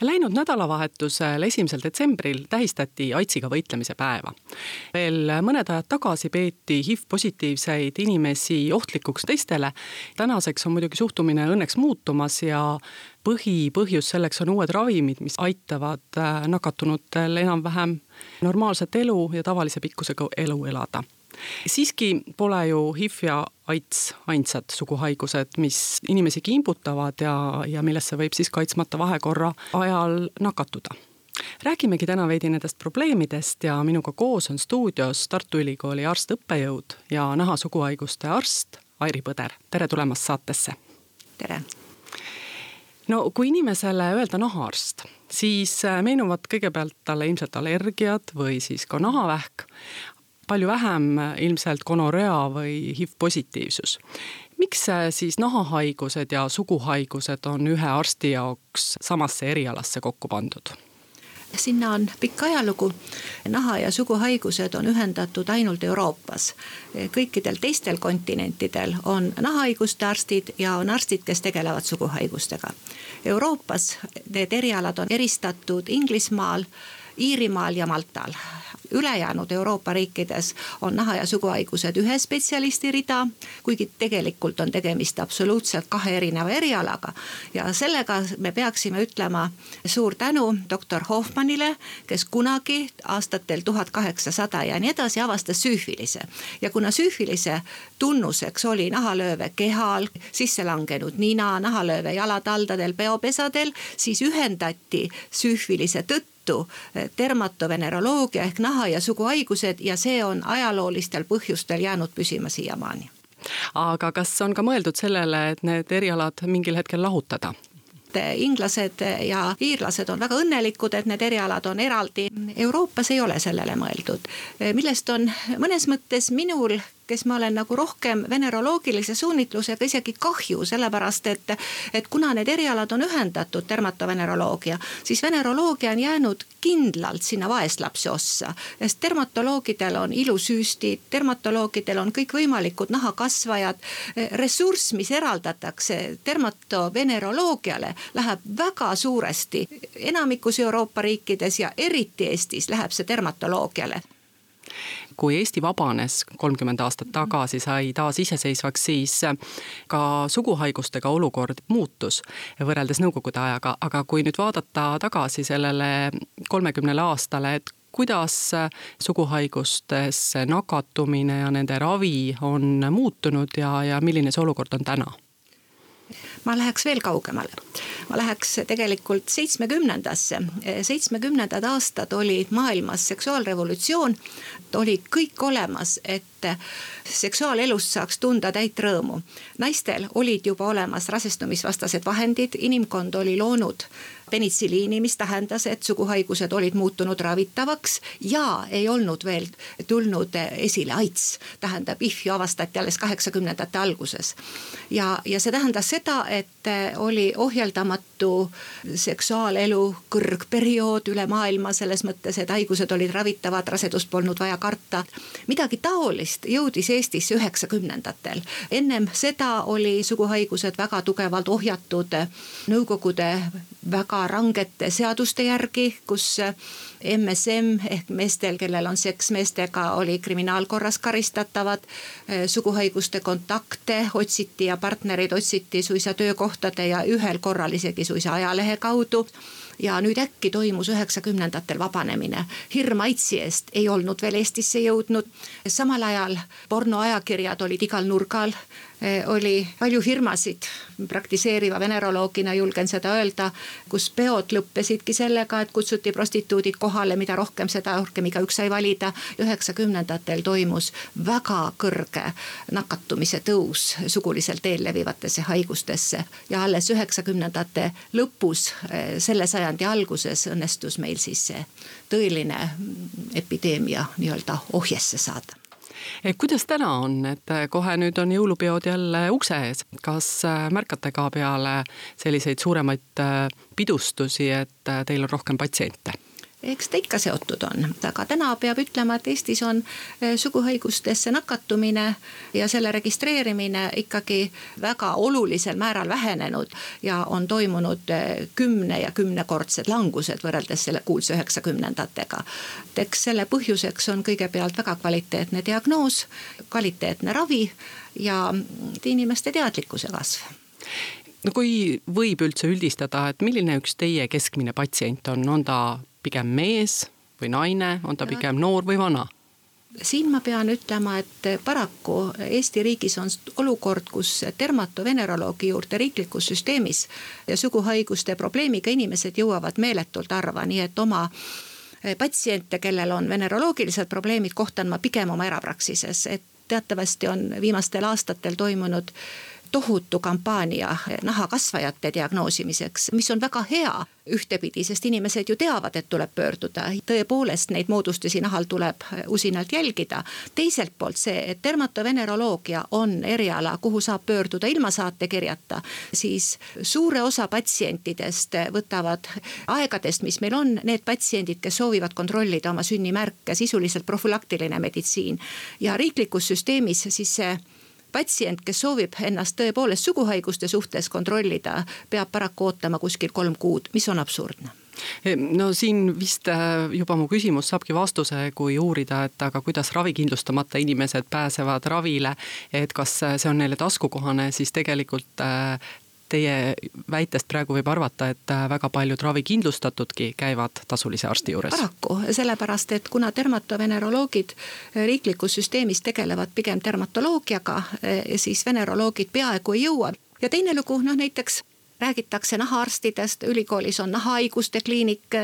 Läinud nädalavahetusel, esimesel detsembril tähistati AIDSiga võitlemise päeva. veel mõned ajad tagasi peeti HIV-positiivseid inimesi ohtlikuks teistele. tänaseks on muidugi suhtumine õnneks muutumas ja põhipõhjus selleks on uued ravimid, mis aitavad äh, nakatunutel enam-vähem normaalset elu ja tavalise pikkusega elu elada siiski pole ju HIV ja AIDS ainsad suguhaigused, mis inimesi kimbutavad ja, ja millesse võib siis kaitsmata vahekorra ajal nakatuda räägimegi täna veidi nendest probleemidest ja minuga koos on stuudios Tartu Ülikooli arst-õppejõud ja nahasuguhaiguste arst Airi Põder, tere tulemast saatesse. tere. no kui inimesele öelda nahaarst, siis meenuvad kõigepealt talle ilmselt allergiad või siis ka nahavähk palju vähem ilmselt gonorrea või HIV-positiivsus. miks siis nahahaigused ja suguhaigused on ühe arsti jaoks samasse erialasse kokku pandud? sinna on pikk ajalugu. naha- ja suguhaigused on ühendatud ainult Euroopas. kõikidel teistel kontinentidel on nahahaiguste arstid ja on arstid, kes tegelevad suguhaigustega. Euroopas need erialad on eristatud Inglismaal, Iirimaal ja Maltal ülejäänud Euroopa riikides on naha- ja suguhaigused ühe spetsialisti rida, kuigi tegelikult on tegemist absoluutselt kahe erineva erialaga. ja sellega me peaksime ütlema suur tänu doktor Hoffmannile, kes kunagi aastatel tuhat kaheksasada ja nii edasi avastas süüfilise. ja kuna süüfilise tunnuseks oli nahalööve kehal, sisse langenud nina, nahalööve jalataldadel, peopesadel, siis ühendati süüfilise tõttu tõttu dermatoveneroloogia ehk naha- ja suguhaigused ja see on ajaloolistel põhjustel jäänud püsima siiamaani aga kas on ka mõeldud sellele, et need erialad mingil hetkel lahutada? inglased ja iirlased on väga õnnelikud, et need erialad on eraldi. Euroopas ei ole sellele mõeldud, millest on mõnes mõttes minul kes ma olen nagu rohkem veneroloogilise suunitlusega isegi kahju, sellepärast et, et kuna need erialad on ühendatud, dermatoveneroloogia, siis veneroloogia on jäänud kindlalt sinna vaeslapse ossa. sest dermatoloogidel on ilusüüstid, dermatoloogidel on kõikvõimalikud nahakasvajad. ressurss, mis eraldatakse dermatoveneroloogiale, läheb väga suuresti enamikus Euroopa riikides ja eriti Eestis läheb see dermatoloogiale kui Eesti vabanes kolmkümmend aastat tagasi, sai taas iseseisvaks, siis ka suguhaigustega olukord muutus võrreldes nõukogude ajaga, aga kui nüüd vaadata tagasi sellele kolmekümnele aastale, et kuidas suguhaigustes nakatumine ja nende ravi on muutunud ja, ja milline see olukord on täna? Ma läheks veel kaugemale. ma läheks tegelikult seitsmekümnendasse, seitsmekümnendad aastad olid maailmas seksuaalrevolutsioon. oli kõik olemas, et seksuaalelust saaks tunda täit rõõmu. naistel olid juba olemas rasestumisvastased vahendid, inimkond oli loonud penitsiliini, mis tähendas, et suguhaigused olid muutunud ravitavaks ja ei olnud veel tulnud esile AIDS. tähendab, IHV-i avastati alles kaheksakümnendate alguses. ja, ja see tähendas seda, et oli ohjeldamatu seksuaalelu kõrgperiood üle maailma selles mõttes, et haigused olid ravitavad, rasedust polnud vaja karta. midagi taolist jõudis Eestisse üheksakümnendatel. ennem seda oli suguhaigused väga tugevalt ohjatud Nõukogude väga rangete seaduste järgi, kus MSM ehk meestel, kellel on seks meestega, oli kriminaalkorras karistatavad. suguhaiguste kontakte otsiti ja partnereid otsiti suisa töökohtade ja ühel korral isegi suisa ajalehe kaudu ja nüüd äkki toimus üheksakümnendatel vabanemine. hirm AIDSi eest ei olnud veel Eestisse jõudnud. samal ajal pornoajakirjad olid igal nurgal Eh, oli palju firmasid, praktiseeriva veneroloogina julgen seda öelda, kus peod lõppesidki sellega, et kutsuti prostituudid kohale, mida rohkem, seda rohkem igaüks sai valida. üheksakümnendatel toimus väga kõrge nakatumise tõus suguliselt eellevivatesse haigustesse ja alles üheksakümnendate lõpus, eh, selle sajandi alguses õnnestus meil siis see tõeline epideemia nii-öelda ohjesse saada kuidas täna on, et kohe nüüd on jõulupeod jälle ukse ees, kas märkate ka peale selliseid suuremaid pidustusi, et teil on rohkem patsiente? Eks ta ikka seotud on, aga täna peab ütlema, et Eestis on eh, suguhaigustesse nakatumine ja selle registreerimine ikkagi väga olulisel määral vähenenud. ja on toimunud eh, kümne ja kümnekordsed langused võrreldes selle kuulsa üheksakümnendatega. eks selle põhjuseks on kõigepealt väga kvaliteetne diagnoos, kvaliteetne ravi ja inimeste teadlikkuse kasv no kui võib üldse üldistada, et milline üks teie keskmine patsient on, on ta pigem mees või naine, on ta pigem noor või vana? siin ma pean ütlema, et paraku Eesti riigis on olukord, kus dermatoveneroloogi juurde riiklikus süsteemis ja suguhaiguste probleemiga inimesed jõuavad meeletult harva, nii et oma patsiente, kellel on veneroloogilised probleemid, kohtan ma pigem oma erapraksises, et teatavasti on viimastel aastatel toimunud tohutu kampaania nahakasvajate diagnoosimiseks, mis on väga hea ühtepidi, sest inimesed ju teavad, et tuleb pöörduda. tõepoolest neid moodustusi nahal tuleb usinalt jälgida. teiselt poolt see, et dermatoveneroloogia on eriala, kuhu saab pöörduda ilma saatekirjata, siis suure osa patsientidest võtavad aegadest, mis meil on, need patsiendid, kes soovivad kontrollida oma sünnimärke, sisuliselt profülaktiline meditsiin. ja riiklikus süsteemis siis see patsient, kes soovib ennast tõepoolest suguhaiguste suhtes kontrollida, peab paraku ootama kuskil kolm kuud, mis on absurdne no siin vist äh, juba mu küsimus saabki vastuse, kui uurida, et aga kuidas ravikindlustamata inimesed pääsevad ravile. et kas see on neile taskukohane, siis tegelikult äh, teie väitest praegu võib arvata, et äh, väga paljud ravikindlustatudki käivad tasulise arsti juures. paraku, sellepärast et kuna dermatoveneroloogid äh, riiklikus süsteemis tegelevad pigem dermatoloogiaga, äh, siis veneroloogid peaaegu ei jõua. ja teine lugu, noh näiteks räägitakse nahaarstidest, ülikoolis on nahahaiguste kliinik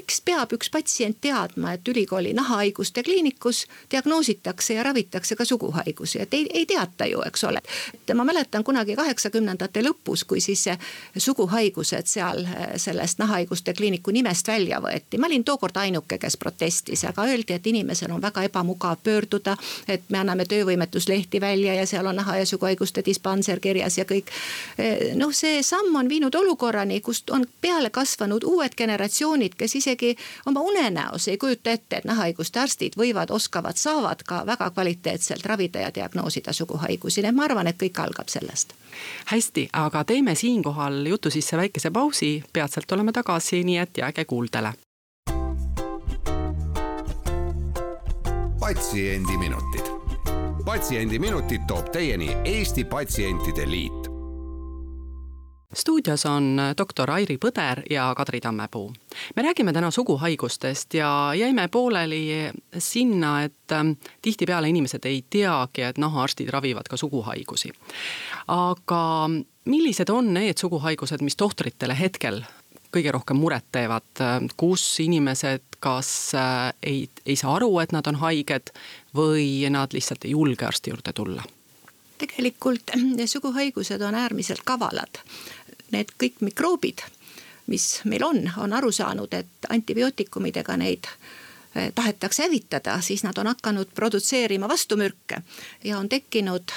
miks peab üks patsient teadma, et ülikooli nahahaiguste kliinikus diagnoositakse ja ravitakse ka suguhaigusi, et ei, ei teata ju, eks ole. et ma mäletan kunagi kaheksakümnendate lõpus, kui siis suguhaigused seal sellest nahahaiguste kliiniku nimest välja võeti. ma olin tookord ainuke, kes protestis, aga öeldi, et inimesel on väga ebamugav pöörduda. et me anname töövõimetuslehti välja ja seal on naha ja suguhaiguste dispanser kirjas ja kõik. noh, see samm on viinud olukorrani, kust on peale kasvanud uued generatsioonid, kes isegi oma unenäos ei kujuta ette, et nahahaiguste arstid võivad, oskavad, saavad ka väga kvaliteetselt ravida ja diagnoosida suguhaigusi, nii et ma arvan, et kõik algab sellest. hästi, aga teeme siinkohal jutu sisse väikese pausi, peatselt oleme tagasi, nii et jääge kuuldele. patsiendiminutid patsiendiminutid toob teieni Eesti Patsientide Liit stuudios on doktor Airi Põder ja Kadri Tammepuu. me räägime täna suguhaigustest ja jäime pooleli sinna, et ähm, tihtipeale inimesed ei teagi, et nahaarstid ravivad ka suguhaigusi. aga millised on need suguhaigused, mis tohtritele hetkel kõige rohkem muret teevad, kus inimesed kas äh, ei, ei saa aru, et nad on haiged või nad lihtsalt ei julge arsti juurde tulla? tegelikult suguhaigused on äärmiselt kavalad need kõik mikroobid, mis meil on, on aru saanud, et antibiootikumidega neid eh, tahetakse hävitada, siis nad on hakanud produtseerima vastumürke ja on tekkinud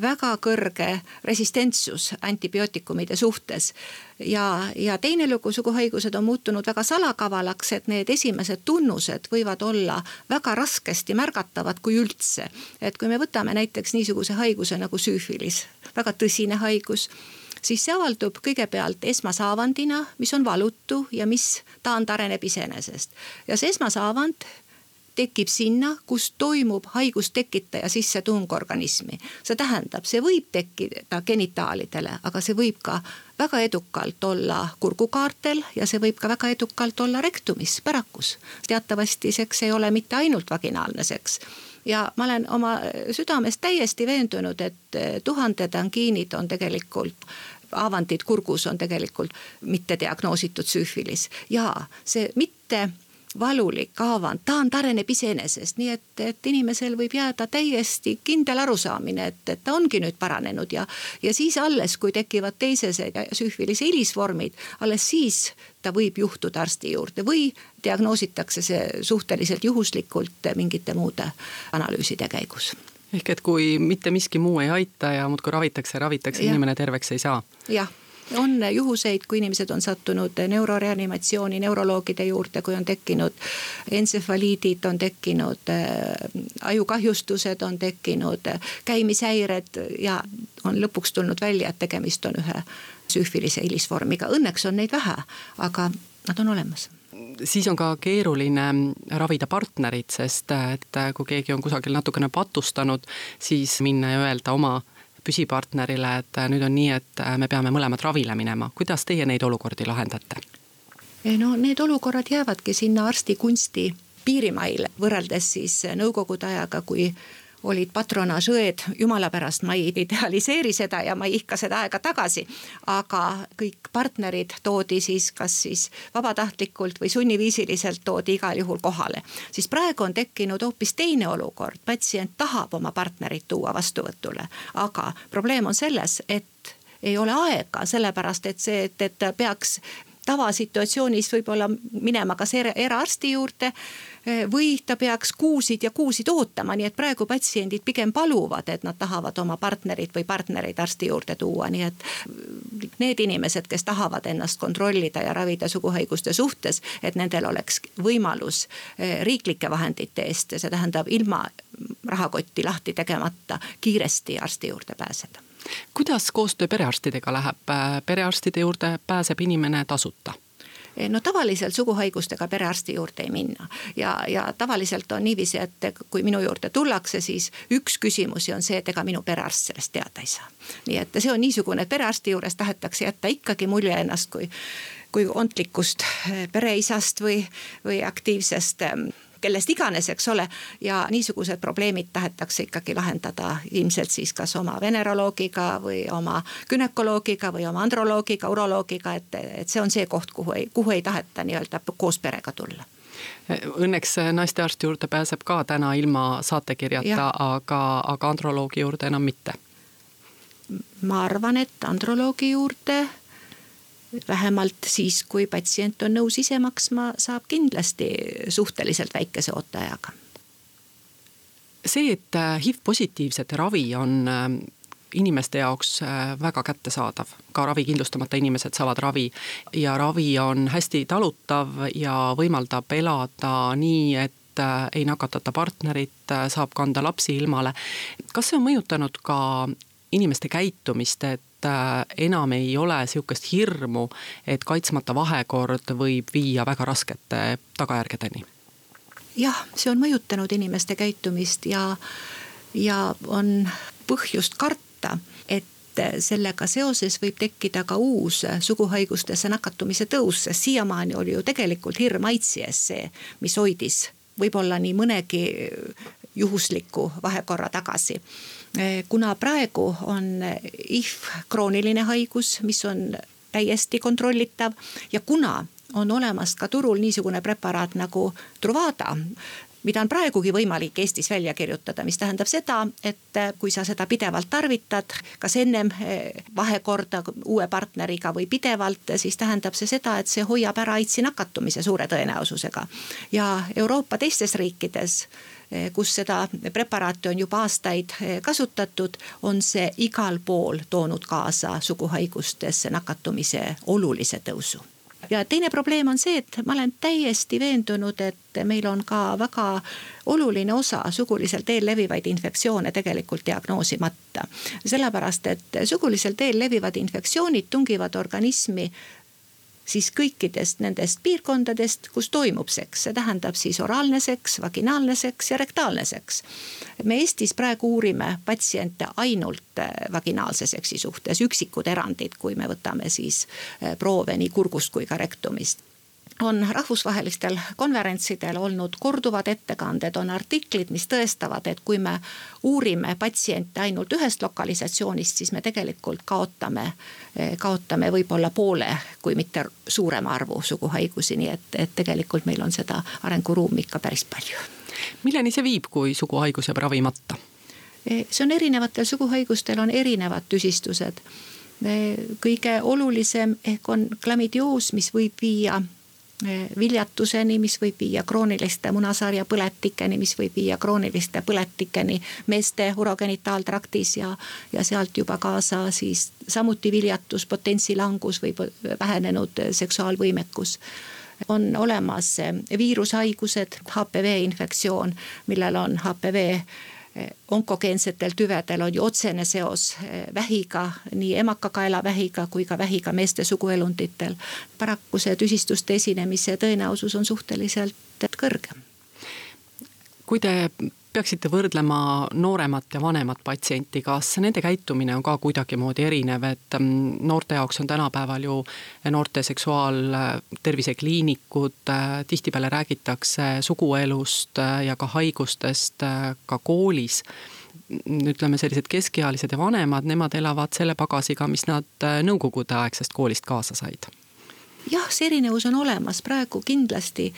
väga kõrge resistentsus antibiootikumide suhtes. ja, ja teine lugu, suguhaigused on muutunud väga salakavalaks, et need esimesed tunnused võivad olla väga raskesti märgatavad, kui üldse. et kui me võtame näiteks niisuguse haiguse nagu süüfilis, väga tõsine haigus siis see avaldub kõigepealt esmasaavandina, mis on valutu ja mis taandareneb iseenesest. ja see esmasaavand tekib sinna, kus toimub haigustekitaja sissetung organismi. see tähendab, see võib tekkida genitaalidele, aga see võib ka väga edukalt olla kurgukaartel ja see võib ka väga edukalt olla rektumis, pärakus. teatavasti seks ei ole mitte ainult vaginaalne seks ja ma olen oma südames täiesti veendunud, et tuhanded angiinid on tegelikult avandid kurgus on tegelikult mitte diagnoositud süüfilis ja see mitte valulik, haavanud, ta tareneb iseenesest, nii et, et inimesel võib jääda täiesti kindel arusaamine, et, et ta ongi nüüd paranenud ja. ja siis alles, kui tekivad teisesed süühvilise hilisvormid, alles siis ta võib juhtuda arsti juurde või diagnoositakse see suhteliselt juhuslikult mingite muude analüüside käigus ehk et kui mitte miski muu ei aita ja muudkui ravitakse, ravitakse, inimene terveks ei saa. jah on juhuseid, kui inimesed on sattunud neuroreanimatsiooni neuroloogide juurde, kui on tekkinud entsefaliidid, on tekkinud äh, ajukahjustused, on tekkinud äh, käimishäired ja on lõpuks tulnud välja, et tegemist on ühe süüfilise hilisvormiga. Õnneks on neid vähe, aga nad on olemas siis on ka keeruline ravida partnerit, sest et kui keegi on kusagil natukene patustanud, siis minna ja öelda oma püsipartnerile, et äh, nüüd on nii, et äh, me peame mõlemad ravile minema, kuidas teie neid olukordi lahendate? no need olukorrad jäävadki sinna arstikunsti piirimaile, võrreldes siis nõukogude ajaga, kui olid patronaažõed, jumala pärast ma ei idealiseeri seda ja ma ei ihka seda aega tagasi. aga kõik partnerid toodi siis kas siis vabatahtlikult või sunniviisiliselt toodi igal juhul kohale. siis praegu on tekkinud hoopis teine olukord, patsient tahab oma partnerit tuua vastuvõtule, aga probleem on selles, et ei ole aega, sellepärast et see, et, et peaks tavasituatsioonis võib-olla minema kas eraarsti juurde või ta peaks kuusid ja kuusid ootama, nii et praegu patsiendid pigem paluvad, et nad tahavad oma partnerit või partnereid arsti juurde tuua, nii et need inimesed, kes tahavad ennast kontrollida ja ravida suguhaiguste suhtes, et nendel oleks võimalus eh, riiklike vahendite eest, see tähendab ilma rahakotti lahti tegemata kiiresti arsti juurde pääseda kuidas koostöö perearstidega läheb, perearstide juurde pääseb inimene tasuta? No tavaliselt suguhaigustega perearsti juurde ei minna ja, ja tavaliselt on niiviisi, et kui minu juurde tullakse, siis üks küsimusi on see, et ega minu perearst sellest teada ei saa. nii et see on niisugune, et perearsti juures tahetakse jätta ikkagi mulje ennast kui kui ontlikust pereisast või, või aktiivsest kellest iganes, eks ole. ja niisugused probleemid tahetakse ikkagi lahendada ilmselt siis kas oma veneroloogiga või oma günekoloogiga või oma androloogiga, uroloogiga, et, et see on see koht, kuhu ei, kuhu ei taheta nii-öelda koos perega tulla Õnneks naistearsti juurde pääseb ka täna ilma saatekirjata, aga, aga androloogi juurde enam mitte. ma arvan, et androloogi juurde vähemalt siis, kui patsient on nõus ise maksma, saab kindlasti suhteliselt väikese ooteajaga. see, et äh, HIV positiivsete ravi on äh, inimeste jaoks äh, väga kättesaadav, ka ravikindlustamata inimesed saavad ravi ja ravi on hästi talutav ja võimaldab elada nii, et ei nakatata partnerit, saab kanda lapsi ilmale. kas see on mõjutanud ka inimeste käitumist, et enam ei ole sihukest hirmu, et kaitsmata vahekord võib viia väga raskete tagajärgedeni. jah, see on mõjutanud inimeste käitumist ja, ja on põhjust karta, et sellega seoses võib tekkida ka uus suguhaigustesse nakatumise tõus, sest siiamaani oli ju tegelikult hirm aidsi ees see, mis hoidis võib-olla nii mõnegi juhusliku vahekorra tagasi kuna praegu on IHV krooniline haigus, mis on täiesti kontrollitav ja kuna on olemas ka turul niisugune preparaat nagu Truvada mida on praegugi võimalik Eestis välja kirjutada, mis tähendab seda, et kui sa seda pidevalt tarvitad, kas ennem eh, vahekorda uue partneriga või pidevalt, siis tähendab see seda, et see hoiab ära AIDSi nakatumise suure tõenäosusega. ja Euroopa teistes riikides Eh, kus seda preparaati on juba aastaid eh, kasutatud, on see igal pool toonud kaasa suguhaigustesse nakatumise olulise tõusu ja teine probleem on see, et ma olen täiesti veendunud, et meil on ka väga oluline osa sugulisel teel levivaid infektsioone tegelikult diagnoosimata. sellepärast, et sugulisel teel levivad infektsioonid tungivad organismi siis kõikidest nendest piirkondadest, kus toimub seks, see tähendab siis oraalne seks, vaginaalne seks ja rektaalne seks. me Eestis praegu uurime patsiente ainult äh, vaginaalse seksi suhtes, üksikud erandid, kui me võtame siis äh, proove nii kurgust kui ka rektumist on rahvusvahelistel konverentsidel olnud korduvad ettekanded, on artiklid, mis tõestavad, et kui me uurime patsiente ainult ühest lokalisatsioonist, siis me tegelikult kaotame, kaotame võib-olla poole, kui mitte suurema arvu suguhaigusi, nii et, et tegelikult meil on seda arenguruumi ikka päris palju. milleni see viib, kui suguhaigus jääb ravimata? see on erinevatel suguhaigustel on erinevad tüsistused kõige olulisem ehk on klamidioos, mis võib viia viljatuseni, mis võib viia krooniliste munasarja põletikeni, mis võib viia krooniliste põletikeni meeste urogenitaaltraktis ja, ja sealt juba kaasa siis samuti viljatus, potentsi langus või vähenenud seksuaalvõimekus. On olemas viirushaigused, HPV infektsioon, millel on HPV onkogeensetel tüvedel on ju otsene seos eh, vähiga, nii emakakaelavähiga kui ka vähiga meeste suguelunditel. paraku see tüsistuste esinemise tõenäosus on suhteliselt kõrge. kui te peaksite võrdlema nooremat ja vanemat patsienti, kas nende käitumine on ka kuidagimoodi erinev, et mm, noorte jaoks on tänapäeval ju noorte seksuaaltervisekliinikud, äh, tihtipeale räägitakse suguelust äh, ja ka haigustest äh, ka koolis. Ütleme, sellised keskealised ja vanemad, nemad elavad selle pagasiga, mis nad nõukogudeaegsest koolist kaasa said. Jah, see erinevus on olemas, praegu kindlasti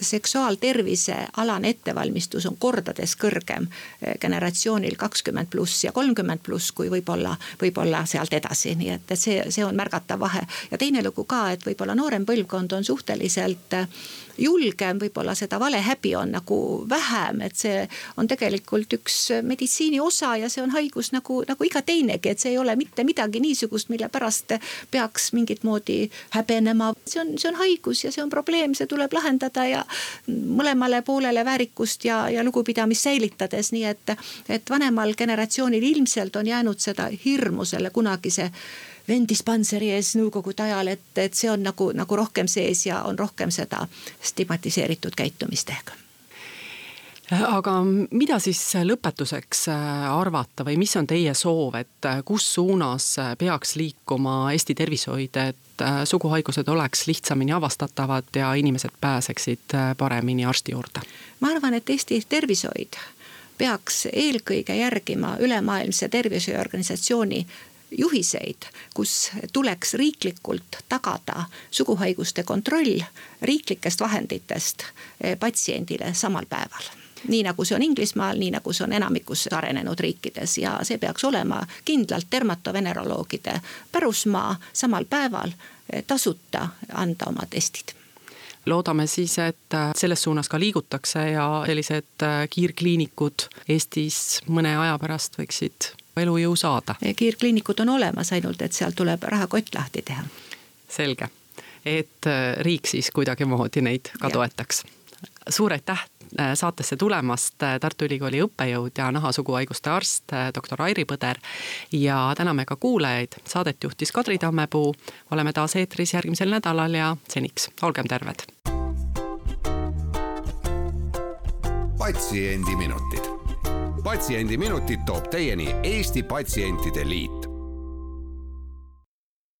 seksuaaltervise alane ettevalmistus on kordades kõrgem eh, generatsioonil kakskümmend pluss ja kolmkümmend pluss, kui võib-olla, võib-olla sealt edasi, nii et, et see, see on märgatav vahe. ja teine lugu ka, et võib-olla noorem põlvkond on suhteliselt äh, julgem, võib-olla seda valehäbi on nagu vähem, et see on tegelikult üks meditsiini osa ja see on haigus nagu, nagu iga teinegi, et see ei ole mitte midagi niisugust, mille pärast peaks mingit moodi häbenema. see on, see on haigus ja see on probleem, see tuleb lahendada ja mõlemale poolele väärikust ja, ja lugupidamist säilitades, nii et, et vanemal generatsioonil ilmselt on jäänud seda hirmu selle kunagise vendispanseri ees nõukogude ajal, et, et see on nagu, nagu rohkem sees ja on rohkem seda stigmatiseeritud käitumist ehk aga mida siis lõpetuseks äh, arvata või mis on teie soov, et äh, kus suunas äh, peaks liikuma Eesti tervishoid, et suguhaigused oleks lihtsamini avastatavad ja inimesed pääseksid paremini arsti juurde? ma arvan, et Eesti tervishoid peaks eelkõige järgima ülemaailmse tervishoiuorganisatsiooni juhiseid, kus tuleks riiklikult tagada suguhaiguste kontroll riiklikest vahenditest patsiendile samal päeval nii nagu see on Inglismaal, nii nagu see on enamikus arenenud riikides ja see peaks olema kindlalt dermatoveneroloogide pärusmaa samal päeval eh, tasuta anda oma testid loodame siis, et äh, selles suunas ka liigutakse ja sellised äh, kiirkliinikud Eestis mõne aja pärast võiksid elujõu saada. kiirkliinikud on olemas, ainult et seal tuleb rahakott lahti teha. selge, et riik siis kuidagimoodi neid ka ja. toetaks. suur aitäh äh, saatesse tulemast, äh, Tartu Ülikooli õppejõud ja nahasuguhaiguste arst, doktor Airi Põder. ja täname ka kuulajaid, saadet juhtis Kadri Tammepuu. oleme taas eetris järgmisel nädalal ja seniks olgem terved. patsiendiminutid Patsiendiminutid toob teieni Eesti Patsientide Liit